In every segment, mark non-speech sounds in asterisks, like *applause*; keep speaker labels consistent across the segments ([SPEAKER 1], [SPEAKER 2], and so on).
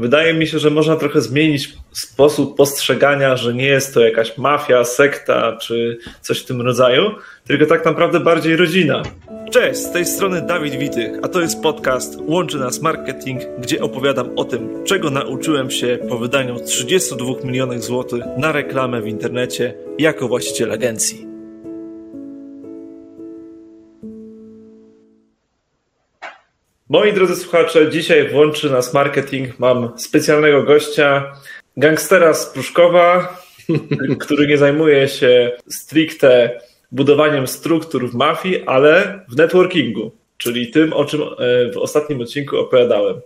[SPEAKER 1] wydaje mi się, że można trochę zmienić sposób postrzegania, że nie jest to jakaś mafia, sekta czy coś w tym rodzaju, tylko tak naprawdę bardziej rodzina. Cześć, z tej strony Dawid Witych, a to jest podcast Łączy Nas Marketing, gdzie opowiadam o tym, czego nauczyłem się po wydaniu 32 milionów złotych na reklamę w internecie jako właściciel agencji. Moi drodzy słuchacze, dzisiaj włączy nas marketing. Mam specjalnego gościa, gangstera z Pruszkowa, *laughs* który nie zajmuje się stricte budowaniem struktur w mafii, ale w networkingu, czyli tym, o czym e, w ostatnim odcinku opowiadałem.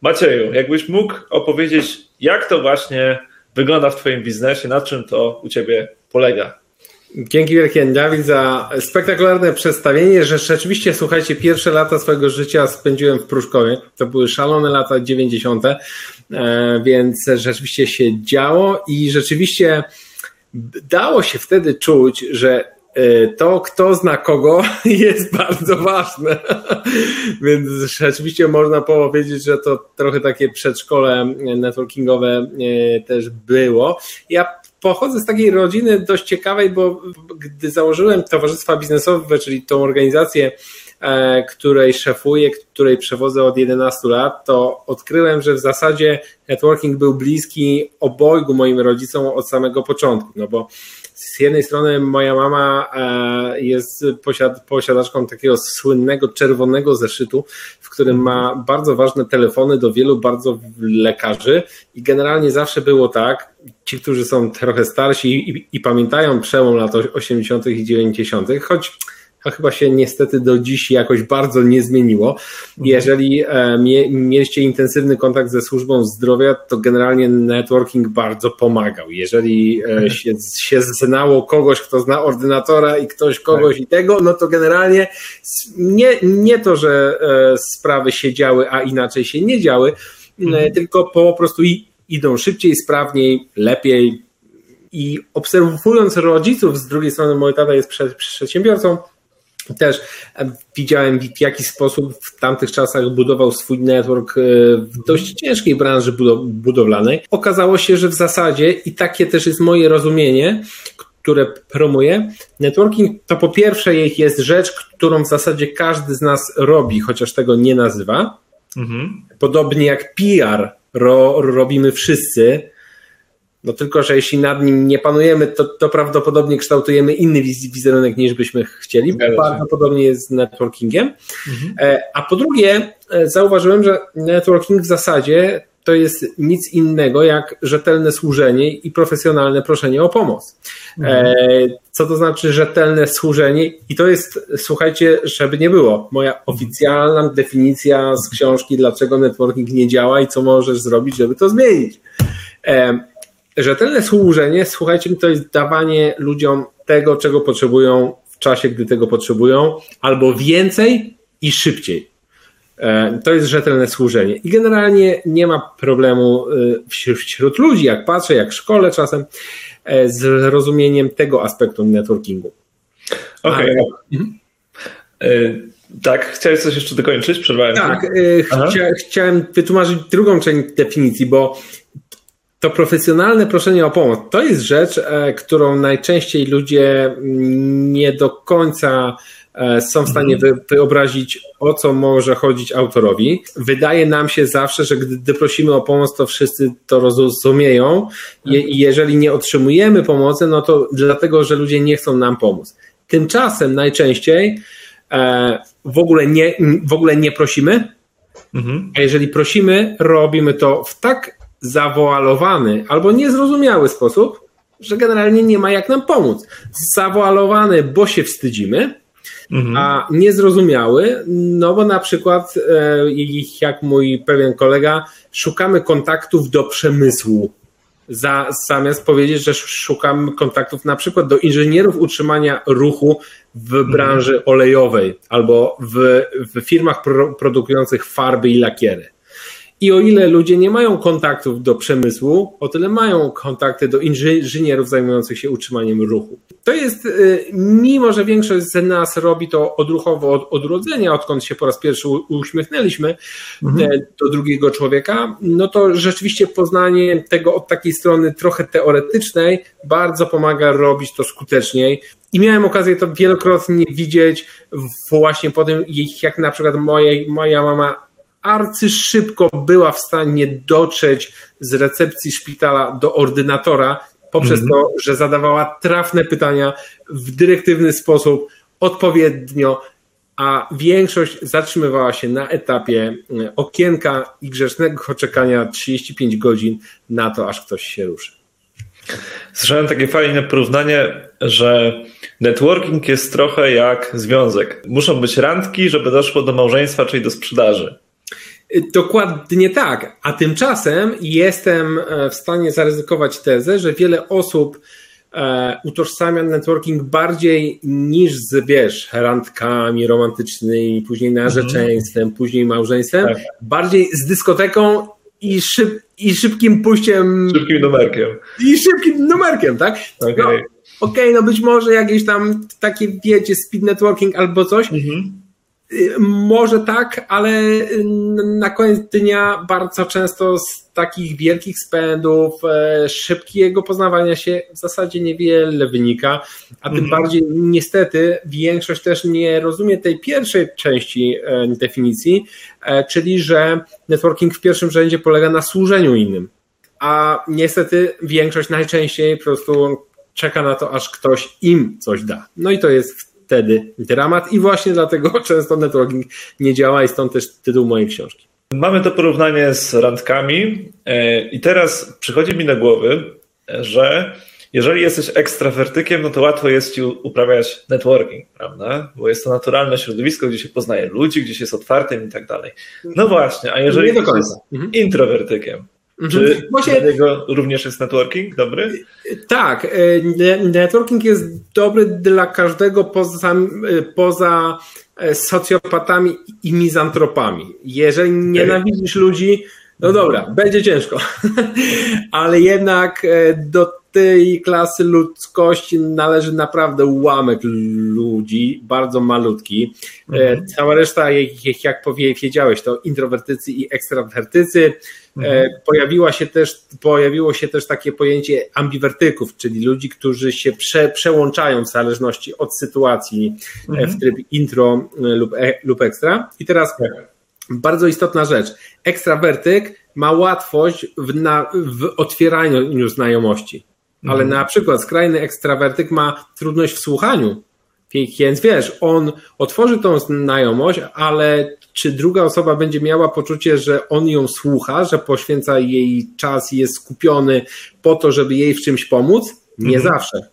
[SPEAKER 1] Macieju, jakbyś mógł opowiedzieć, jak to właśnie wygląda w Twoim biznesie, na czym to u Ciebie polega?
[SPEAKER 2] Dzięki wielkie Dawid za spektakularne przedstawienie, że rzeczywiście słuchajcie, pierwsze lata swojego życia spędziłem w Pruszkowie. To były szalone lata 90., e, więc rzeczywiście się działo i rzeczywiście dało się wtedy czuć, że e, to, kto zna kogo, *laughs* jest bardzo ważne. *laughs* Więc rzeczywiście można powiedzieć, że to trochę takie przedszkole networkingowe e, też było. Ja pochodzę z takiej rodziny dość ciekawej, bo gdy założyłem towarzystwa biznesowe, czyli tą organizację, e, której szefuję, której przewodzę od 11 lat, to odkryłem, że w zasadzie networking był bliski obojgu moim rodzicom od samego początku, no bo z jednej strony moja mama e, jest posiad, posiadaczką takiego słynnego czerwonego zeszytu, w którym ma bardzo ważne telefony do wielu bardzo lekarzy i generalnie zawsze było tak, ci, którzy są trochę starsi i, i pamiętają przełom lat 80. i 90., choć to chyba się niestety do dziś jakoś bardzo nie zmieniło. Jeżeli e, mieliście intensywny kontakt ze służbą zdrowia, to generalnie networking bardzo pomagał. Jeżeli e, się, się znało kogoś, kto zna ordynatora i ktoś kogoś tak. i tego, no to generalnie nie, nie to, że e, sprawy się działy, a inaczej się nie działy, mhm. tylko po prostu idą szybciej, sprawniej, lepiej. I obserwując rodziców, z drugiej strony mój tata jest przedsiębiorcą, też widziałem w jaki sposób w tamtych czasach budował swój network e, w dość ciężkiej branży budowlanej. Okazało się, że w zasadzie, i takie też jest moje rozumienie, które promuję, networking to po pierwsze jest rzecz, którą w zasadzie każdy z nas robi, chociaż tego nie nazywa. Mhm. Podobnie jak PR ro, robimy wszyscy, no tylko, że jeśli nad nim nie panujemy, to, to prawdopodobnie kształtujemy inny wizerunek niż byśmy chcieli. Bardzo podobnie jest z networkingiem. Mhm. E, a po drugie, e, zauważyłem, że networking w zasadzie to jest nic innego jak rzetelne służenie i profesjonalne proszenie o pomoc. Mhm. E, co to znaczy rzetelne służenie? I to jest, słuchajcie, żeby nie było, moja oficjalna definicja z książki, dlaczego networking nie działa i co możesz zrobić, żeby to zmienić. Rzetelne służenie, słuchajcie, to jest dawanie ludziom tego, czego potrzebują w czasie, gdy tego potrzebują, albo więcej i szybciej. E, to jest rzetelne służenie. I generalnie nie ma problemu e, wśród ludzi, jak patrzę, jak w szkole czasem, e, z rozumieniem tego aspektu networkingu.
[SPEAKER 1] Okej. Okay. Mhm. Tak, chciałeś coś jeszcze dokończyć? Przerwałem.
[SPEAKER 2] Tak, chcia, chciałem wytłumaczyć drugą część definicji, bo to profesjonalne proszenie o pomoc to jest rzecz, e, którą najczęściej ludzie nie do końca e, są w stanie mhm. wyobrazić, o co może chodzić autorowi. Wydaje nam się zawsze, że gdy prosimy o pomoc, to wszyscy to rozumieją i jeżeli nie otrzymujemy pomocy, no to dlatego, że ludzie nie chcą nam pomóc. Tymczasem najczęściej e, w ogóle nie, w ogóle nie prosimy, mhm. a jeżeli prosimy, robimy to w tak zawoalowany albo niezrozumiały sposób, że generalnie nie ma jak nam pomóc. Zawoalowany, bo się wstydzimy, mhm. a niezrozumiały, no bo na przykład, e, jak mój pewien kolega, szukamy kontaktów do przemysłu. Za, zamiast powiedzieć, że szukamy kontaktów na przykład do inżynierów utrzymania ruchu w mhm. branży olejowej albo w, w firmach pro, produkujących farby i lakiery. I o ile ludzie nie mają kontaktów do przemysłu, o tyle mają kontakty do inżynierów zajmujących się utrzymaniem ruchu. To jest, y, mimo że większość z nas robi to odruchowo od odrodzenia, odkąd się po raz pierwszy uśmiechnęliśmy mhm. E, do drugiego człowieka, no to rzeczywiście poznanie tego od takiej strony trochę teoretycznej bardzo pomaga robić to skuteczniej. I miałem okazję to wielokrotnie widzieć właśnie po tym, jak na przykład moja, moja mama arcy szybko była w stanie dotrzeć z recepcji szpitala do ordynatora poprzez mm -hmm. to, że zadawała trafne pytania w dyrektywny sposób, odpowiednio, a większość zatrzymywała się na etapie e, okienka i grzecznego czekania 35 godzin na to, aż ktoś się ruszy.
[SPEAKER 1] Słyszałem takie fajne porównanie, że networking jest trochę jak związek. Muszą być randki, żeby doszło do małżeństwa, czyli do sprzedaży.
[SPEAKER 2] Dokładnie tak. A tymczasem jestem e, w stanie zaryzykować tezę, że wiele osób e, utożsamia networking bardziej niż z, wiesz, randkami romantycznymi, później narzeczeństwem, mhm. później małżeństwem, tak. bardziej z dyskoteką i, szyb, i szybkim pójściem.
[SPEAKER 1] Szybkim numerkiem.
[SPEAKER 2] I szybkim numerkiem, tak?
[SPEAKER 1] Okay. No, Okej,
[SPEAKER 2] okay, no być może jakieś tam takie, wiecie, speed networking albo coś. Mhm może tak, ale na koniec dnia bardzo często z takich wielkich spędów, e, szybkiego poznawania się w zasadzie niewiele wynika, a tym mhm. bardziej niestety większość też nie rozumie tej pierwszej części e, definicji, e, czyli że networking w pierwszym rzędzie polega na służeniu innym. A niestety większość najczęściej po prostu czeka na to, aż ktoś im coś da. No i to jest wtedy dramat i właśnie dlatego *laughs* często networking nie działa i stąd też tytuł mojej książki.
[SPEAKER 1] Mamy to porównanie z randkami e, i teraz przychodzi mi na głowy, że jeżeli jesteś ekstrawertykiem, no to łatwo jest ci uprawiać networking, prawda? Bo jest to naturalne środowisko, gdzie się poznaje ludzi, gdzie się jest otwartym i tak dalej. No właśnie, a jeżeli jesteś mhm. introwertykiem. Czy Właśnie, dla niego również jest networking dobry?
[SPEAKER 2] Tak, e, networking jest dobry dla każdego poza, e, poza e, socjopatami i mizantropami. Jeżeli nienawidzisz ludzi, no dobra, będzie ciężko, *laughs* ale jednak do tej klasy ludzkości należy naprawdę ułamek ludzi, bardzo malutki. Mhm. Cała reszta, jak powiedziałeś, to introwertycy i ekstrawertycy. Mhm. Pojawiła się też, pojawiło się też takie pojęcie ambiwertyków, czyli ludzi, którzy się prze, przełączają w zależności od sytuacji mhm. w tryb intro lub, e, lub ekstra. I teraz tak. bardzo istotna rzecz. Ekstrawertyk ma łatwość w, na, w otwieraniu znajomości, ale mhm. na przykład skrajny ekstrawertyk ma trudność w słuchaniu. Więc wiesz, on otworzy tą znajomość, ale czy druga osoba będzie miała poczucie, że on ją słucha, że poświęca jej czas i jest skupiony po to, żeby jej w czymś pomóc? Nie mhm. zawsze.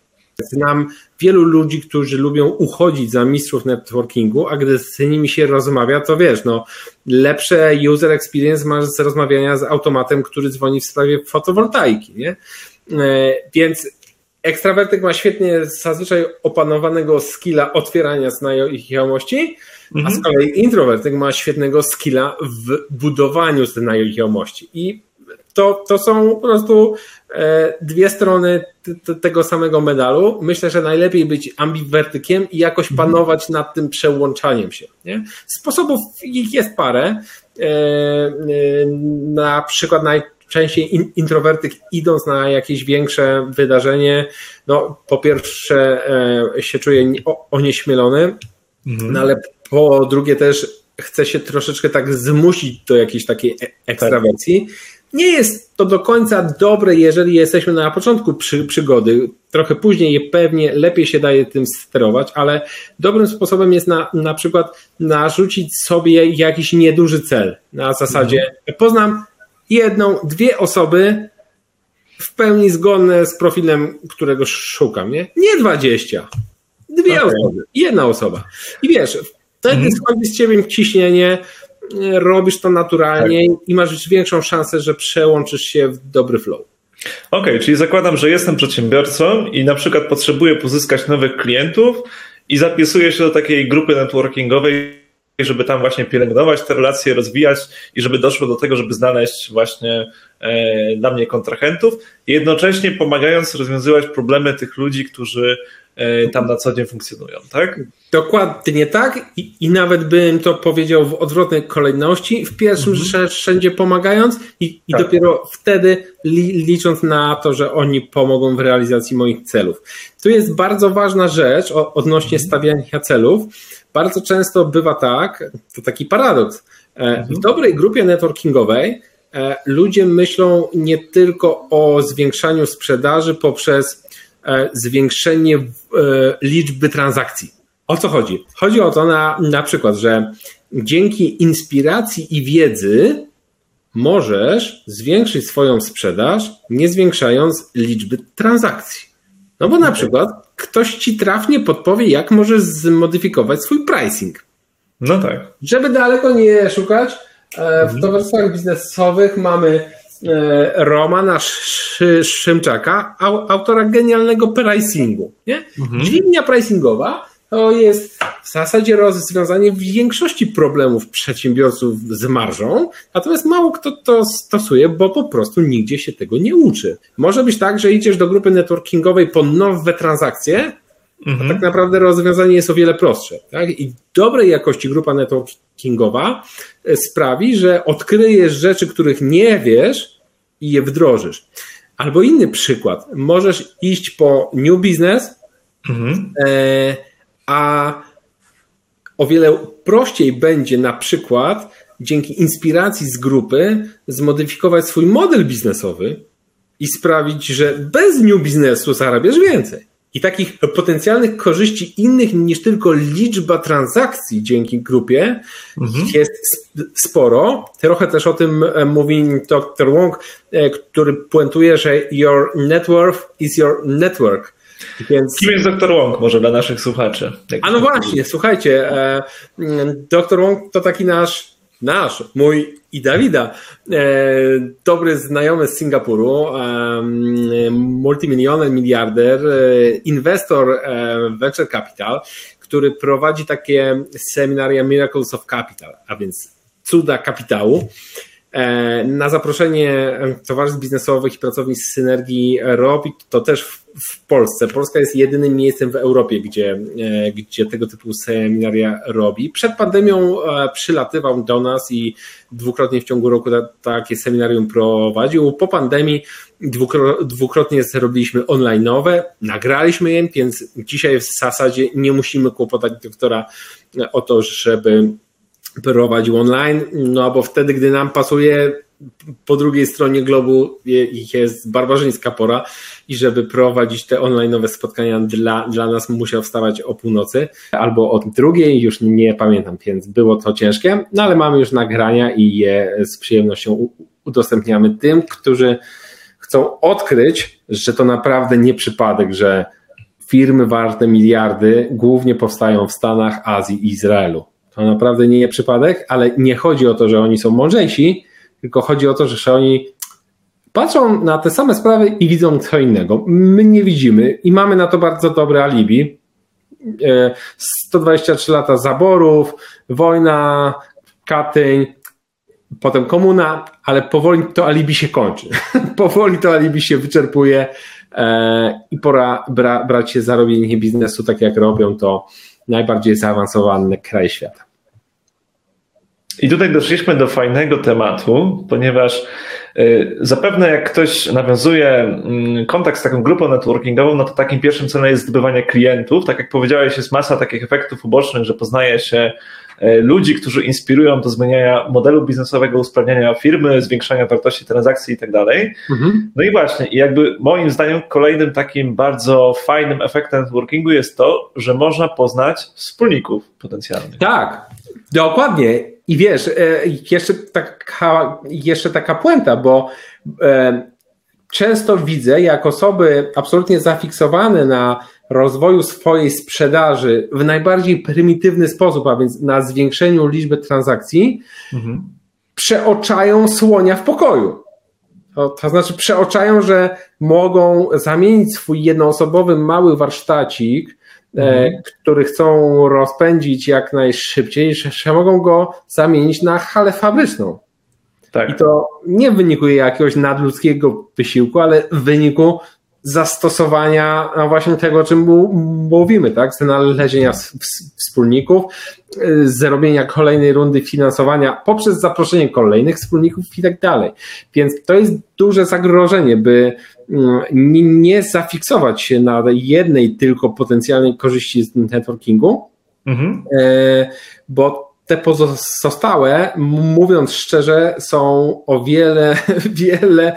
[SPEAKER 2] Znam wielu ludzi, którzy lubią uchodzić za mistrzów networkingu, a gdy z nimi się rozmawia, to wiesz, no, lepsze user experience masz z rozmawiania z automatem, który dzwoni w sprawie fotowoltaiki, nie? E, więc ekstrawertyk ma świetnie zazwyczaj opanowanego skilla otwierania znajomości, mhm. a z kolei introwertyk ma świetnego skilla w budowaniu znajomości. I to, to są po prostu e, dwie strony tego samego medalu. Myślę, że najlepiej być ambiwertykiem i jakoś mhm. panować nad tym przełączaniem się. Nie? Sposobów ich jest parę. E, na przykład naj, częściej introwertyk idąc na jakieś większe wydarzenie, no po pierwsze e, się czuje onieśmielony, mhm. no ale po drugie też chce się troszeczkę tak zmusić do jakiejś takiej e, ekstrawersji. Nie jest to do końca dobre, jeżeli jesteśmy na początku przy, przygody. Trochę później pewnie lepiej się daje tym sterować, ale dobrym sposobem jest na, na przykład narzucić sobie jakiś nieduży cel. Na zasadzie mhm. poznam jedną, dwie osoby w pełni zgodne z profilem, którego szukam, nie? Nie dwadzieścia. Dwie okay. osoby, jedna osoba. I wiesz, wtedy mhm. schodzi z ciebie ciśnienie, robisz to naturalnie tak. i masz większą szansę, że przełączysz się w dobry flow.
[SPEAKER 1] Okej, okay, czyli zakładam, że jestem przedsiębiorcą i na przykład potrzebuję pozyskać nowych klientów i zapisuję się do takiej grupy networkingowej żeby tam właśnie pielęgnować te relacje, rozwijać i żeby doszło do tego, żeby znaleźć właśnie e, dla mnie kontrahentów, jednocześnie pomagając rozwiązywać problemy tych ludzi, którzy e, tam na co dzień funkcjonują, tak?
[SPEAKER 2] Dokładnie tak i, i nawet bym to powiedział w odwrotnej kolejności, w pierwszym mhm. wszędzie pomagając i, i tak. dopiero wtedy li, licząc na to, że oni pomogą w realizacji moich celów. Tu jest bardzo ważna rzecz odnośnie mhm. stawiania celów, bardzo często bywa tak, to taki paradoks. E, w mhm. dobrej grupie networkingowej e, ludzie myślą nie tylko o zwiększaniu sprzedaży poprzez e, zwiększenie liczby transakcji. O co chodzi? Chodzi o to na, na przykład, że dzięki inspiracji i wiedzy możesz zwiększyć swoją sprzedaż, nie zwiększając liczby transakcji. No bo na przykład ktoś ci trafnie podpowie, jak możesz zmodyfikować swój pricing.
[SPEAKER 1] No tak.
[SPEAKER 2] Żeby daleko nie szukać, e, w mhm. towarzystwach biznesowych mamy e, Romana Szymczaka, autora genialnego pricingu. Nie? Mhm. Dźwignia pricingowa to jest w zasadzie rozwiązanie większości problemów przedsiębiorców z marżą, natomiast mało kto to stosuje, bo po prostu nigdzie się tego nie uczy. Może być tak, że idziesz do grupy networkingowej po nowe transakcje, mhm. a tak naprawdę rozwiązanie jest o wiele prostsze. Tak? I dobrej jakości grupa networkingowa e, sprawi, że odkryjesz rzeczy, których nie wiesz i je wdrożysz. Albo inny przykład. Możesz iść po new business, mhm. e, a o wiele prościej będzie na przykład dzięki inspiracji z grupy zmodyfikować swój model biznesowy i sprawić, że bez new biznesu zarabiasz więcej. I takich potencjalnych korzyści innych niż tylko liczba transakcji dzięki grupie mhm. jest sporo. Trochę też o tym e, mówi dr Wong, e, który puentuje, że your net worth is your network.
[SPEAKER 1] Więc... Kim jest dr Wong może dla naszych słuchaczy?
[SPEAKER 2] A no właśnie, słuchajcie, e, dr Wong to taki nasz, nasz, mój i Dawida, e, dobry znajomy z Singapuru, e, multimilioner, miliarder, e, inwestor e, venture capital, który prowadzi takie seminaria Miracles of Capital, a więc cuda kapitału. E, na zaproszenie towarzystw biznesowych i pracowni z synergii robi to też w, Polsce. Polska jest jedynym miejscem w Europie, gdzie, e, gdzie tego typu seminaria robi. Przed pandemią e, przylatywał do nas i dwukrotnie w ciągu roku takie seminarium prowadził. Po pandemii dwukrotnie zrobiliśmy online'owe, nagraliśmy je, więc dzisiaj w zasadzie nie musimy kłopotać doktora o to, żeby prowadził online, no bo wtedy, gdy nam pasuje, po drugiej stronie globu jest barbarzyńska pora i żeby prowadzić te online'owe spotkania dla, dla nas musiał wstawać o północy albo o drugiej, już nie pamiętam, więc było to ciężkie, no ale mamy już nagrania i je z przyjemnością udostępniamy tym, którzy chcą odkryć, że to naprawdę nie przypadek, że firmy warte miliardy głównie powstają w Stanach, Azji i Izraelu to naprawdę nie jest przypadek, ale nie chodzi o to, że oni są mądrzejsi, tylko chodzi o to, że oni patrzą na te same sprawy i widzą co innego. My nie widzimy i mamy na to bardzo dobre alibi. 123 e, lata zaborów, wojna, Katyń, potem komuna, ale powoli to alibi się kończy. *laughs* powoli to alibi się wyczerpuje e, i pora bra brać się za robienie biznesu tak jak robią to najbardziej zaawansowany kraj świata.
[SPEAKER 1] I tutaj doszliśmy do fajnego tematu, ponieważ y, zapewne jak ktoś nawiązuje mm, kontakt z taką grupą networkingową, no to takim pierwszym celem jest zdobywanie klientów. Tak jak powiedziałeś, jest masa takich efektów ubocznych, że poznaje się y, ludzi, którzy inspirują do zmieniania modelu biznesowego, usprawniania firmy, zwiększania wartości transakcji i tak dalej. Mhm. No i właśnie, i jakby moim zdaniem kolejnym takim bardzo fajnym efektem networkingu jest to, że można poznać wspólników potencjalnych.
[SPEAKER 2] Tak, dokładnie. I wiesz, e, jeszcze taka, jeszcze taka puenta, bo e, często widzę, jak osoby absolutnie zafiksowane na rozwoju swojej sprzedaży w najbardziej prymitywny sposób, a więc na zwiększeniu liczby transakcji, mhm. przeoczają słonia w pokoju. To, to znaczy, przeoczają, że mogą zamienić swój jednoosobowy mały warsztacik mhm. który chcą rozpędzić jak najszybciej, że mogą go zamienić na halę fabryczną. Tak. I to nie w wyniku jakiegoś nadludzkiego wysiłku, ale w wyniku zastosowania właśnie tego, o czym mówimy, tak? Znalezienia wspólników, y, zrobienia kolejnej rundy finansowania poprzez zaproszenie kolejnych wspólników i tak dalej. Więc to jest duże zagrożenie, by mm, nie zafiksować się na jednej tylko potencjalnej korzyści z networkingu, mhm. E, bo te pozostałe, mówiąc szczerze, są o wiele, *laughs* wiele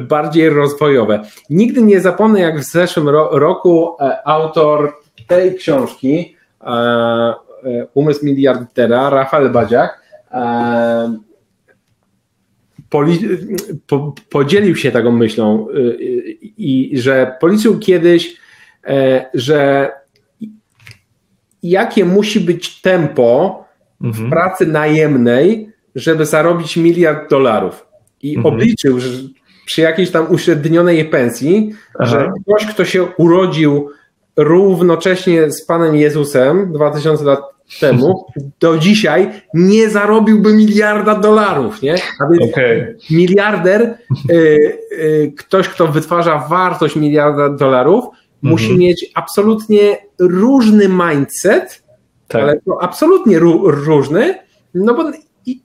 [SPEAKER 2] bardziej rozwojowe. Nigdy nie zapomnę, jak w zeszłym roku e, autor tej książki, e, e, Umysł miliardera, Rafael Badziak, podzielił się taką myślą i że policzył kiedyś, że jakie musi być tempo, mhm. pracy najemnej, żeby zarobić miliard dolarów. I mhm. obliczył, że przy jakiejś tam uśrednionej pensji, Aha. że ktoś, kto się urodził równocześnie z Panem Jezusem 2000 lat temu, *laughs* do dzisiaj nie zarobiłby miliarda dolarów, nie? A więc okay. miliarder, y, *laughs* y, ktoś, kto wytwarza wartość miliarda dolarów, musi mhm. mieć absolutnie różny mindset, tak. ale to absolutnie różny, no bo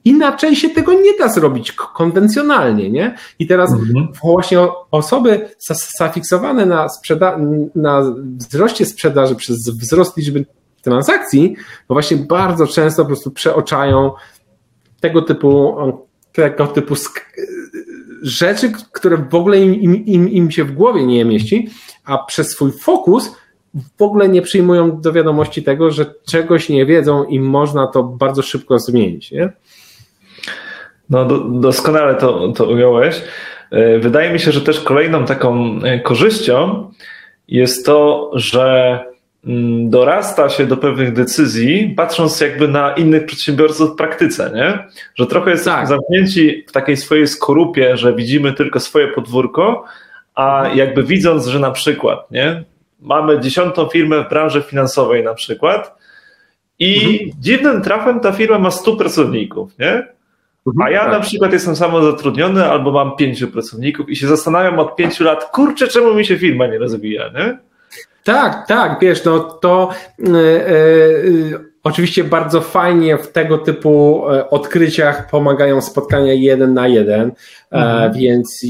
[SPEAKER 2] inaczej się tego nie da zrobić konwencjonalnie, nie? I teraz mhm. właśnie osoby zafiksowane na, sprzeda- na wzroście sprzedaży przez wzrost liczby transakcji, no właśnie bardzo często po prostu przeoczają tego typu tego typu rzeczy, które w ogóle im, im, im się w głowie nie mieści, a przez swój fokus w ogóle nie przyjmują do wiadomości tego, że czegoś nie wiedzą i można to bardzo szybko zmienić. Nie?
[SPEAKER 1] No, do, doskonale to, to ująłeś. E, wydaje mi się, że też kolejną taką e, korzyścią jest to, że mm, dorasta się do pewnych decyzji, patrząc jakby na innych przedsiębiorców w praktyce, nie? Że trochę jest tak. zamknięci w takiej swojej skorupie, że widzimy tylko swoje podwórko, a jakby widząc, że na przykład, nie? Mamy dziesiątą firmę w branży finansowej na przykład i mhm. dziwnym trafem ta firma ma 100 pracowników, nie? Mhm, A ja tak. na przykład jestem samozatrudniony albo mam pięciu pracowników i się zastanawiam od pięciu lat, kurczę, czemu mi się firma nie rozwija, nie?
[SPEAKER 2] Tak, tak, wiesz, no to yy, yy, oczywiście bardzo fajnie w tego typu odkryciach pomagają spotkania jeden na jeden, mhm. więc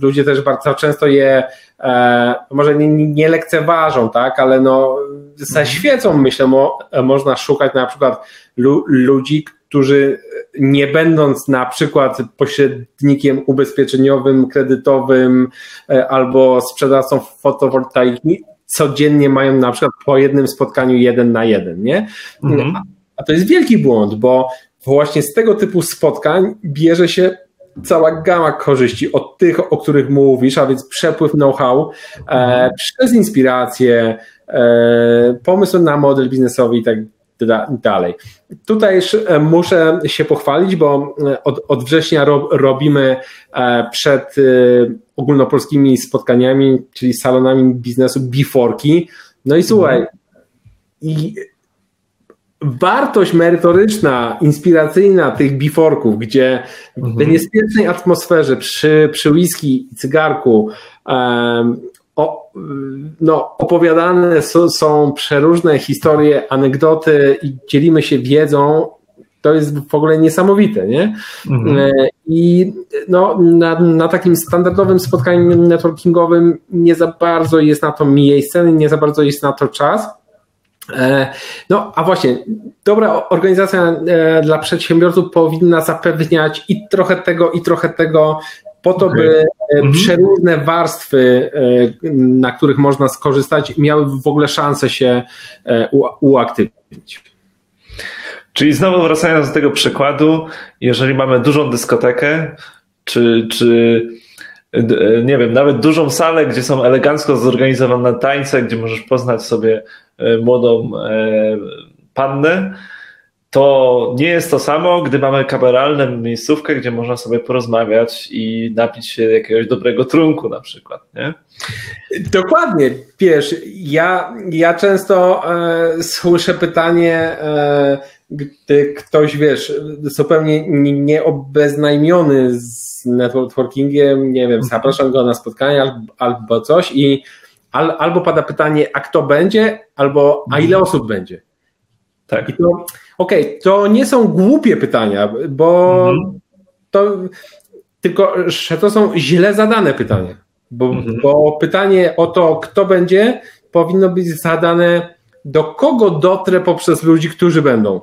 [SPEAKER 2] ludzie też bardzo często je e, może nie, nie lekceważą, tak, ale no ze mhm. świecą myślę, mo, można szukać na przykład lu, ludzi, którzy nie będąc na przykład pośrednikiem ubezpieczeniowym, kredytowym e, albo sprzedawcą fotowoltaiki, codziennie mają na przykład po jednym spotkaniu jeden na jeden, nie? Mhm. A to jest wielki błąd, bo właśnie z tego typu spotkań bierze się cała gama korzyści od tych, o których mówisz, a więc przepływ know-how e, przez inspirację, e, pomysł na model biznesowy i tak dalej. Tutaj e, muszę się pochwalić, bo e, od, od września ro, robimy e, przed ogólnopolskimi spotkaniami, czyli salonami biznesu biforki. No i słuchaj, mhm. i wartość merytoryczna, inspiracyjna tych biforków, gdzie mhm. w bezpiecznej atmosferze przy, przy whisky i cygarku um, o, no, opowiadane są, są przeróżne historie, anegdoty i dzielimy się wiedzą, to jest w ogóle niesamowite, nie? Mhm. E, I no, na, na takim standardowym spotkaniu networkingowym nie za bardzo jest na to miejsce, nie za bardzo jest na to czas. E, no, a właśnie, dobra organizacja e, dla przedsiębiorców powinna zapewniać i trochę tego, i trochę tego, po to, by mhm. przeróżne warstwy, na których można skorzystać, miały w ogóle szansę się uaktywnić.
[SPEAKER 1] Czyli znowu wracając do tego przykładu, jeżeli mamy dużą dyskotekę, czy, czy nie wiem, nawet dużą salę, gdzie są elegancko zorganizowane tańce, gdzie możesz poznać sobie e, młodą e, pannę, to nie jest to samo, gdy mamy kameralną miejscówkę, gdzie można sobie porozmawiać i napić się jakiegoś dobrego trunku na przykład, nie?
[SPEAKER 2] Dokładnie, wiesz, ja, ja często e, słyszę pytanie, e, gdy ktoś, wiesz, zupełnie nieobeznajmiony z networkingiem, nie wiem, zapraszam go na spotkanie albo, albo coś i al, albo pada pytanie, a kto będzie, albo a ile mhm. osób będzie. Tak. I to, okej, okay, to nie są głupie pytania, bo mhm. to tylko, że to są źle zadane pytania. Bo, mhm. bo pytanie o to, kto będzie, powinno być zadane, do kogo dotrę poprzez ludzi, którzy będą.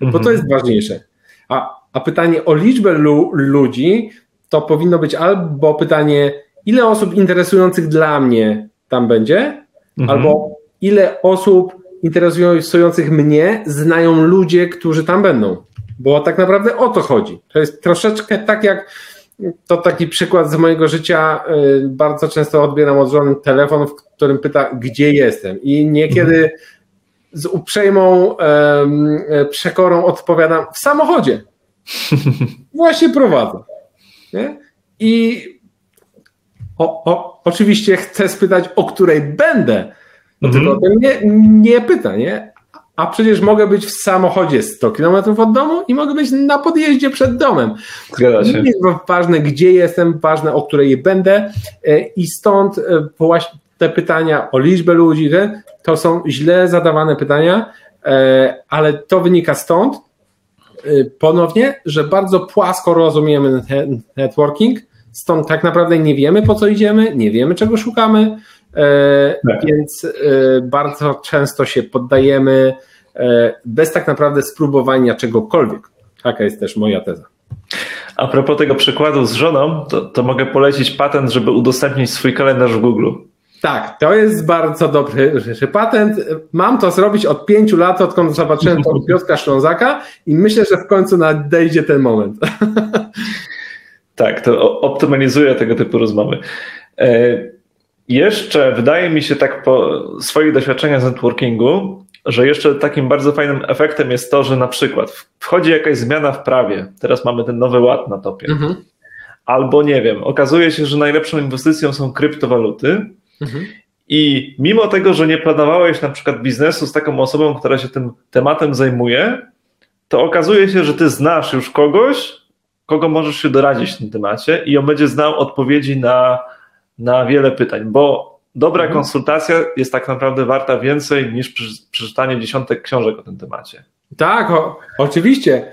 [SPEAKER 2] Bo to mhm. jest ważniejsze. A, a pytanie o liczbę lu, ludzi to powinno być albo pytanie, ile osób interesujących dla mnie tam będzie, mhm. albo ile osób interesujących mnie znają ludzie, którzy tam będą. Bo tak naprawdę o to chodzi. To jest troszeczkę tak jak to taki przykład z mojego życia. Y, bardzo często odbieram od żony telefon, w którym pyta, gdzie jestem. I niekiedy z uprzejmą przekorą odpowiadam w samochodzie. *laughs* Właśnie prowadzę. Nie? I o, o, oczywiście chcę spytać, o której będę. No mhm. tylko o tym nie, nie pyta, nie? A przecież mogę być w samochodzie 100 km od domu i mogę być na podjeździe przed domem. Zgadza się. Nie jest ważne, gdzie jestem, ważne, o której będę. E, I stąd e, właśnie te pytania o liczbę ludzi, to są źle zadawane pytania, e, ale to wynika stąd ponownie, że bardzo płasko rozumiemy networking, stąd tak naprawdę nie wiemy po co idziemy, nie wiemy czego szukamy, tak. więc bardzo często się poddajemy bez tak naprawdę spróbowania czegokolwiek. Taka jest też moja teza.
[SPEAKER 1] A propos tego przykładu z żoną, to, to mogę polecić patent, żeby udostępnić swój kalendarz w Google.
[SPEAKER 2] Tak, to jest bardzo dobry patent. Mam to zrobić od pięciu lat, odkąd zobaczyłem to *laughs* Piotra Ślązaka i myślę, że w końcu nadejdzie ten moment. *laughs*
[SPEAKER 1] Tak, to optymalizuje tego typu rozmowy. Jeszcze wydaje mi się tak po swoich doświadczeniach z networkingu, że jeszcze takim bardzo fajnym efektem jest to, że na przykład wchodzi jakaś zmiana w prawie, teraz mamy ten nowy ład na topie, mhm. albo nie wiem, okazuje się, że najlepszą inwestycją są kryptowaluty, Mhm. I mimo tego, że nie planowałeś na przykład biznesu z taką osobą, która się tym tematem zajmuje, to okazuje się, że ty znasz już kogoś, kogo możesz się doradzić w tym temacie i on będzie znał odpowiedzi na, na wiele pytań, bo dobra mhm. konsultacja jest tak naprawdę warta więcej niż przeczytanie dziesiątek książek o tym temacie.
[SPEAKER 2] Tak, o, oczywiście.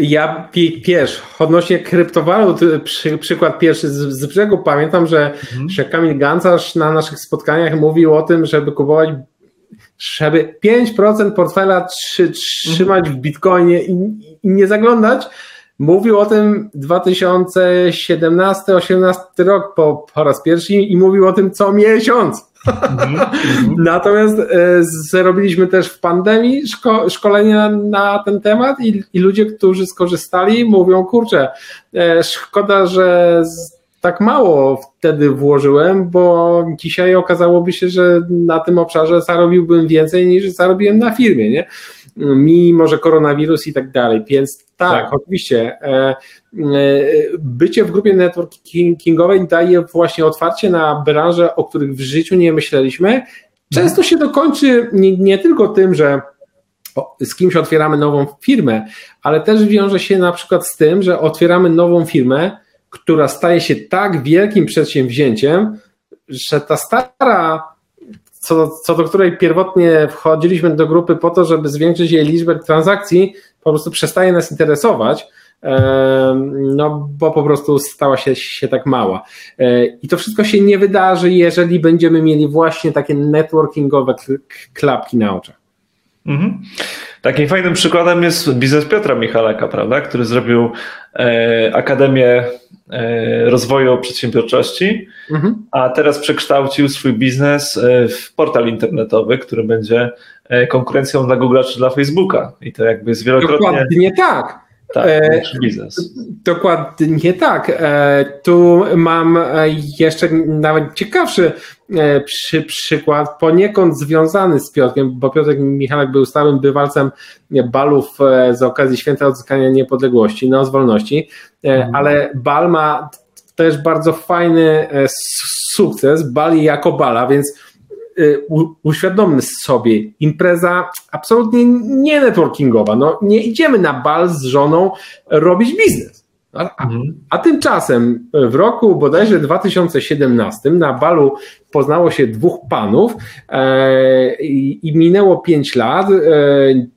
[SPEAKER 2] Ja piesz, odnośnie kryptowalut, przy, przykład pierwszy z, z brzegu, pamiętam, że, mhm. że Kamil Gancarz na naszych spotkaniach mówił o tym, żeby kupować, żeby 5% portfela trzy, trzymać mhm. w bitcoinie i, i nie zaglądać. Mówił o tym 2017-18 rok po, po raz pierwszy i mówił o tym co miesiąc. Mhm, mhm. *laughs* Natomiast e, zrobiliśmy też w pandemii szko szkolenia na ten temat i, i, ludzie, którzy skorzystali, mówią: Kurczę, e, szkoda, że tak mało wtedy włożyłem, bo dzisiaj okazałoby się, że na tym obszarze zarobiłbym więcej niż zarobiłem na firmie, nie? Mimo, że koronawirus i tak dalej. Więc tak, tak. oczywiście. E, e, bycie w grupie networkingowej daje właśnie otwarcie na branże, o których w życiu nie myśleliśmy. Często się to kończy nie, nie tylko tym, że z kimś otwieramy nową firmę, ale też wiąże się na przykład z tym, że otwieramy nową firmę, która staje się tak wielkim przedsięwzięciem, że ta stara, co, co do której pierwotnie wchodziliśmy do grupy po to, żeby zwiększyć jej liczbę transakcji, po prostu przestaje nas interesować, no bo po prostu stała się, się tak mała. E, I to wszystko się nie wydarzy, jeżeli będziemy mieli właśnie takie networkingowe klapki na oczach.
[SPEAKER 1] Mhm. Takim fajnym przykładem jest biznes Piotra Michalaka, prawda, który zrobił e, Akademię e, Rozwoju Przedsiębiorczości, mhm. a teraz przekształcił swój biznes e, w portal internetowy, który będzie e, konkurencją dla Google czy dla Facebooka. I to jakby jest wielokrotnie.
[SPEAKER 2] Dokładnie tak.
[SPEAKER 1] tak, e, biznes.
[SPEAKER 2] Dokładnie tak. Tu mam jeszcze nawet ciekawszy przy, przykład, poniekąd związany z Piotrkiem, bo Piotrek Michalek był stałym bywalcem balów z okazji Święta Odzyskania Niepodległości, no z wolności, mhm. ale bal ma też bardzo fajny sukces, bali jako bala, więc uświadommy sobie, impreza absolutnie nie networkingowa. No, nie idziemy na bal z żoną robić biznes. A, a, mhm. a, tymczasem w roku bodajże 2017 na balu poznało się dwóch panów e, i, i, minęło pięć lat. E,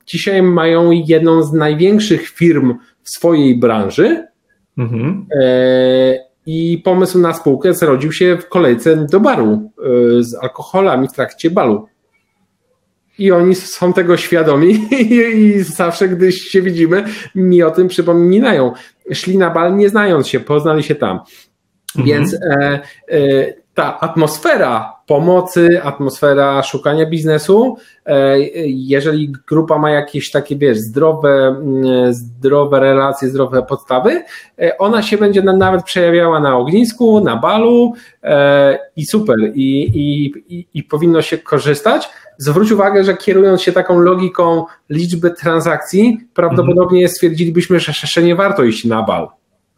[SPEAKER 2] dzisiaj mają jedną z największych firm w swojej branży. Mhm. E, i pomysł na spółkę zrodził się w kolejce do baru y, z alkoholami w trakcie balu. I oni są tego świadomi *laughs* i zawsze, gdy się widzimy, mi o tym przypominają. Szli na bal nie znając się, poznali się tam. Mhm. Więc e, e, ta atmosfera pomocy, atmosfera szukania biznesu, e, jeżeli grupa ma jakieś takie, wiesz, zdrowe, mm, zdrowe relacje, zdrowe podstawy, e, ona się będzie nawet przejawiała na ognisku, na balu e, i super, i, i, i, i powinno się korzystać. Zwróć uwagę, że kierując się taką logiką liczby transakcji, prawdopodobnie mhm. stwierdzilibyśmy, że, że nie warto iść na bal.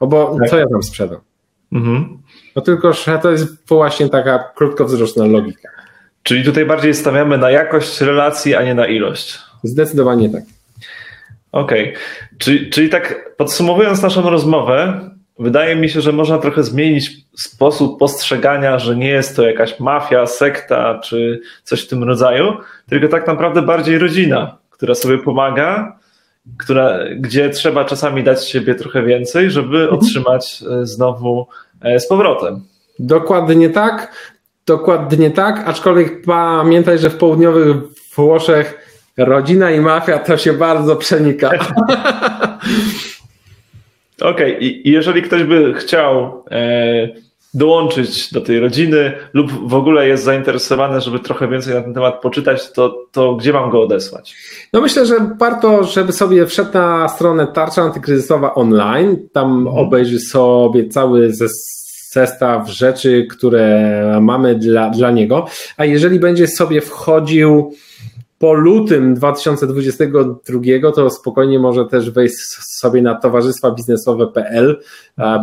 [SPEAKER 2] No bo tak. co ja tam sprzedam? Mhm. No tylko, że to jest właśnie taka krótkowzroczna logika.
[SPEAKER 1] Czyli tutaj bardziej stawiamy na jakość relacji, a nie na ilość.
[SPEAKER 2] Zdecydowanie tak.
[SPEAKER 1] Okej. Okay. Czyli, czyli tak podsumowując naszą rozmowę, wydaje mi się, że można trochę zmienić sposób postrzegania, że nie jest to jakaś mafia, sekta czy coś w tym rodzaju, tylko tak naprawdę bardziej rodzina, która sobie pomaga, która, gdzie trzeba czasami dać siebie trochę więcej, żeby mhm. otrzymać e, znowu E, z powrotem.
[SPEAKER 2] Dokładnie tak, dokładnie tak, aczkolwiek pamiętaj, że w południowych Włoszech rodzina i mafia to się bardzo przenika. *laughs*
[SPEAKER 1] Okej, okay. i jeżeli ktoś by chciał e, dołączyć do tej rodziny lub w ogóle jest zainteresowany, żeby trochę więcej na ten temat poczytać, to, to gdzie mam go odesłać?
[SPEAKER 2] No myślę, że warto, żeby sobie wszedł na stronę Tarcza Antykryzysowa online, tam mhm. obejrzy sobie cały zestaw rzeczy, które mamy dla, dla niego, a jeżeli będzie sobie wchodził po lutym 2022 to spokojnie może też wejść sobie na towarzystwa biznesowe.pl,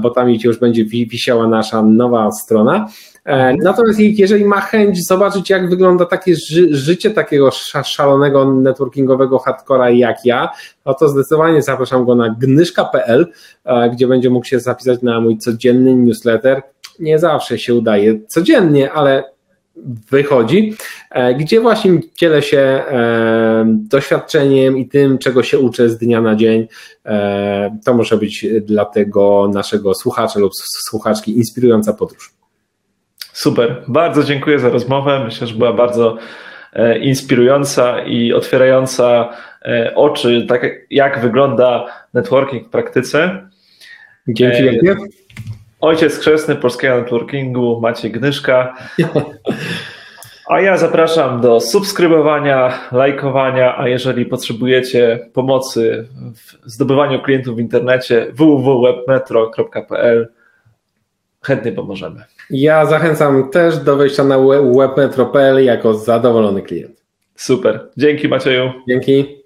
[SPEAKER 2] bo tam już będzie wisiała nasza nowa strona. E, natomiast jeżeli ma chęć zobaczyć, jak wygląda takie ży życie takiego szalonego networkingowego hardcora jak ja, no to zdecydowanie zapraszam go na gnyszka.pl, gdzie będzie mógł się zapisać na mój codzienny newsletter. Nie zawsze się udaje codziennie, ale wychodzi, e, gdzie właśnie dzielę się e, doświadczeniem i tym, czego się uczę z dnia na dzień. E, to może być dla tego naszego słuchacza lub słuchaczki inspirująca podróż.
[SPEAKER 1] Super, bardzo dziękuję za rozmowę. Myślę, że była bardzo inspirująca i otwierająca oczy, tak jak wygląda networking w praktyce.
[SPEAKER 2] Dzięki wielkie.
[SPEAKER 1] Ojciec chrzestny polskiego networkingu Maciej Gnyszka. A ja zapraszam do subskrybowania, lajkowania, a jeżeli potrzebujecie pomocy w zdobywaniu klientów w internecie www.webmetro.pl chętnie pomożemy.
[SPEAKER 2] Ja zachęcam też do wejścia na webmetro.pl jako zadowolony klient.
[SPEAKER 1] Super. Dzięki Macieju.
[SPEAKER 2] Dzięki.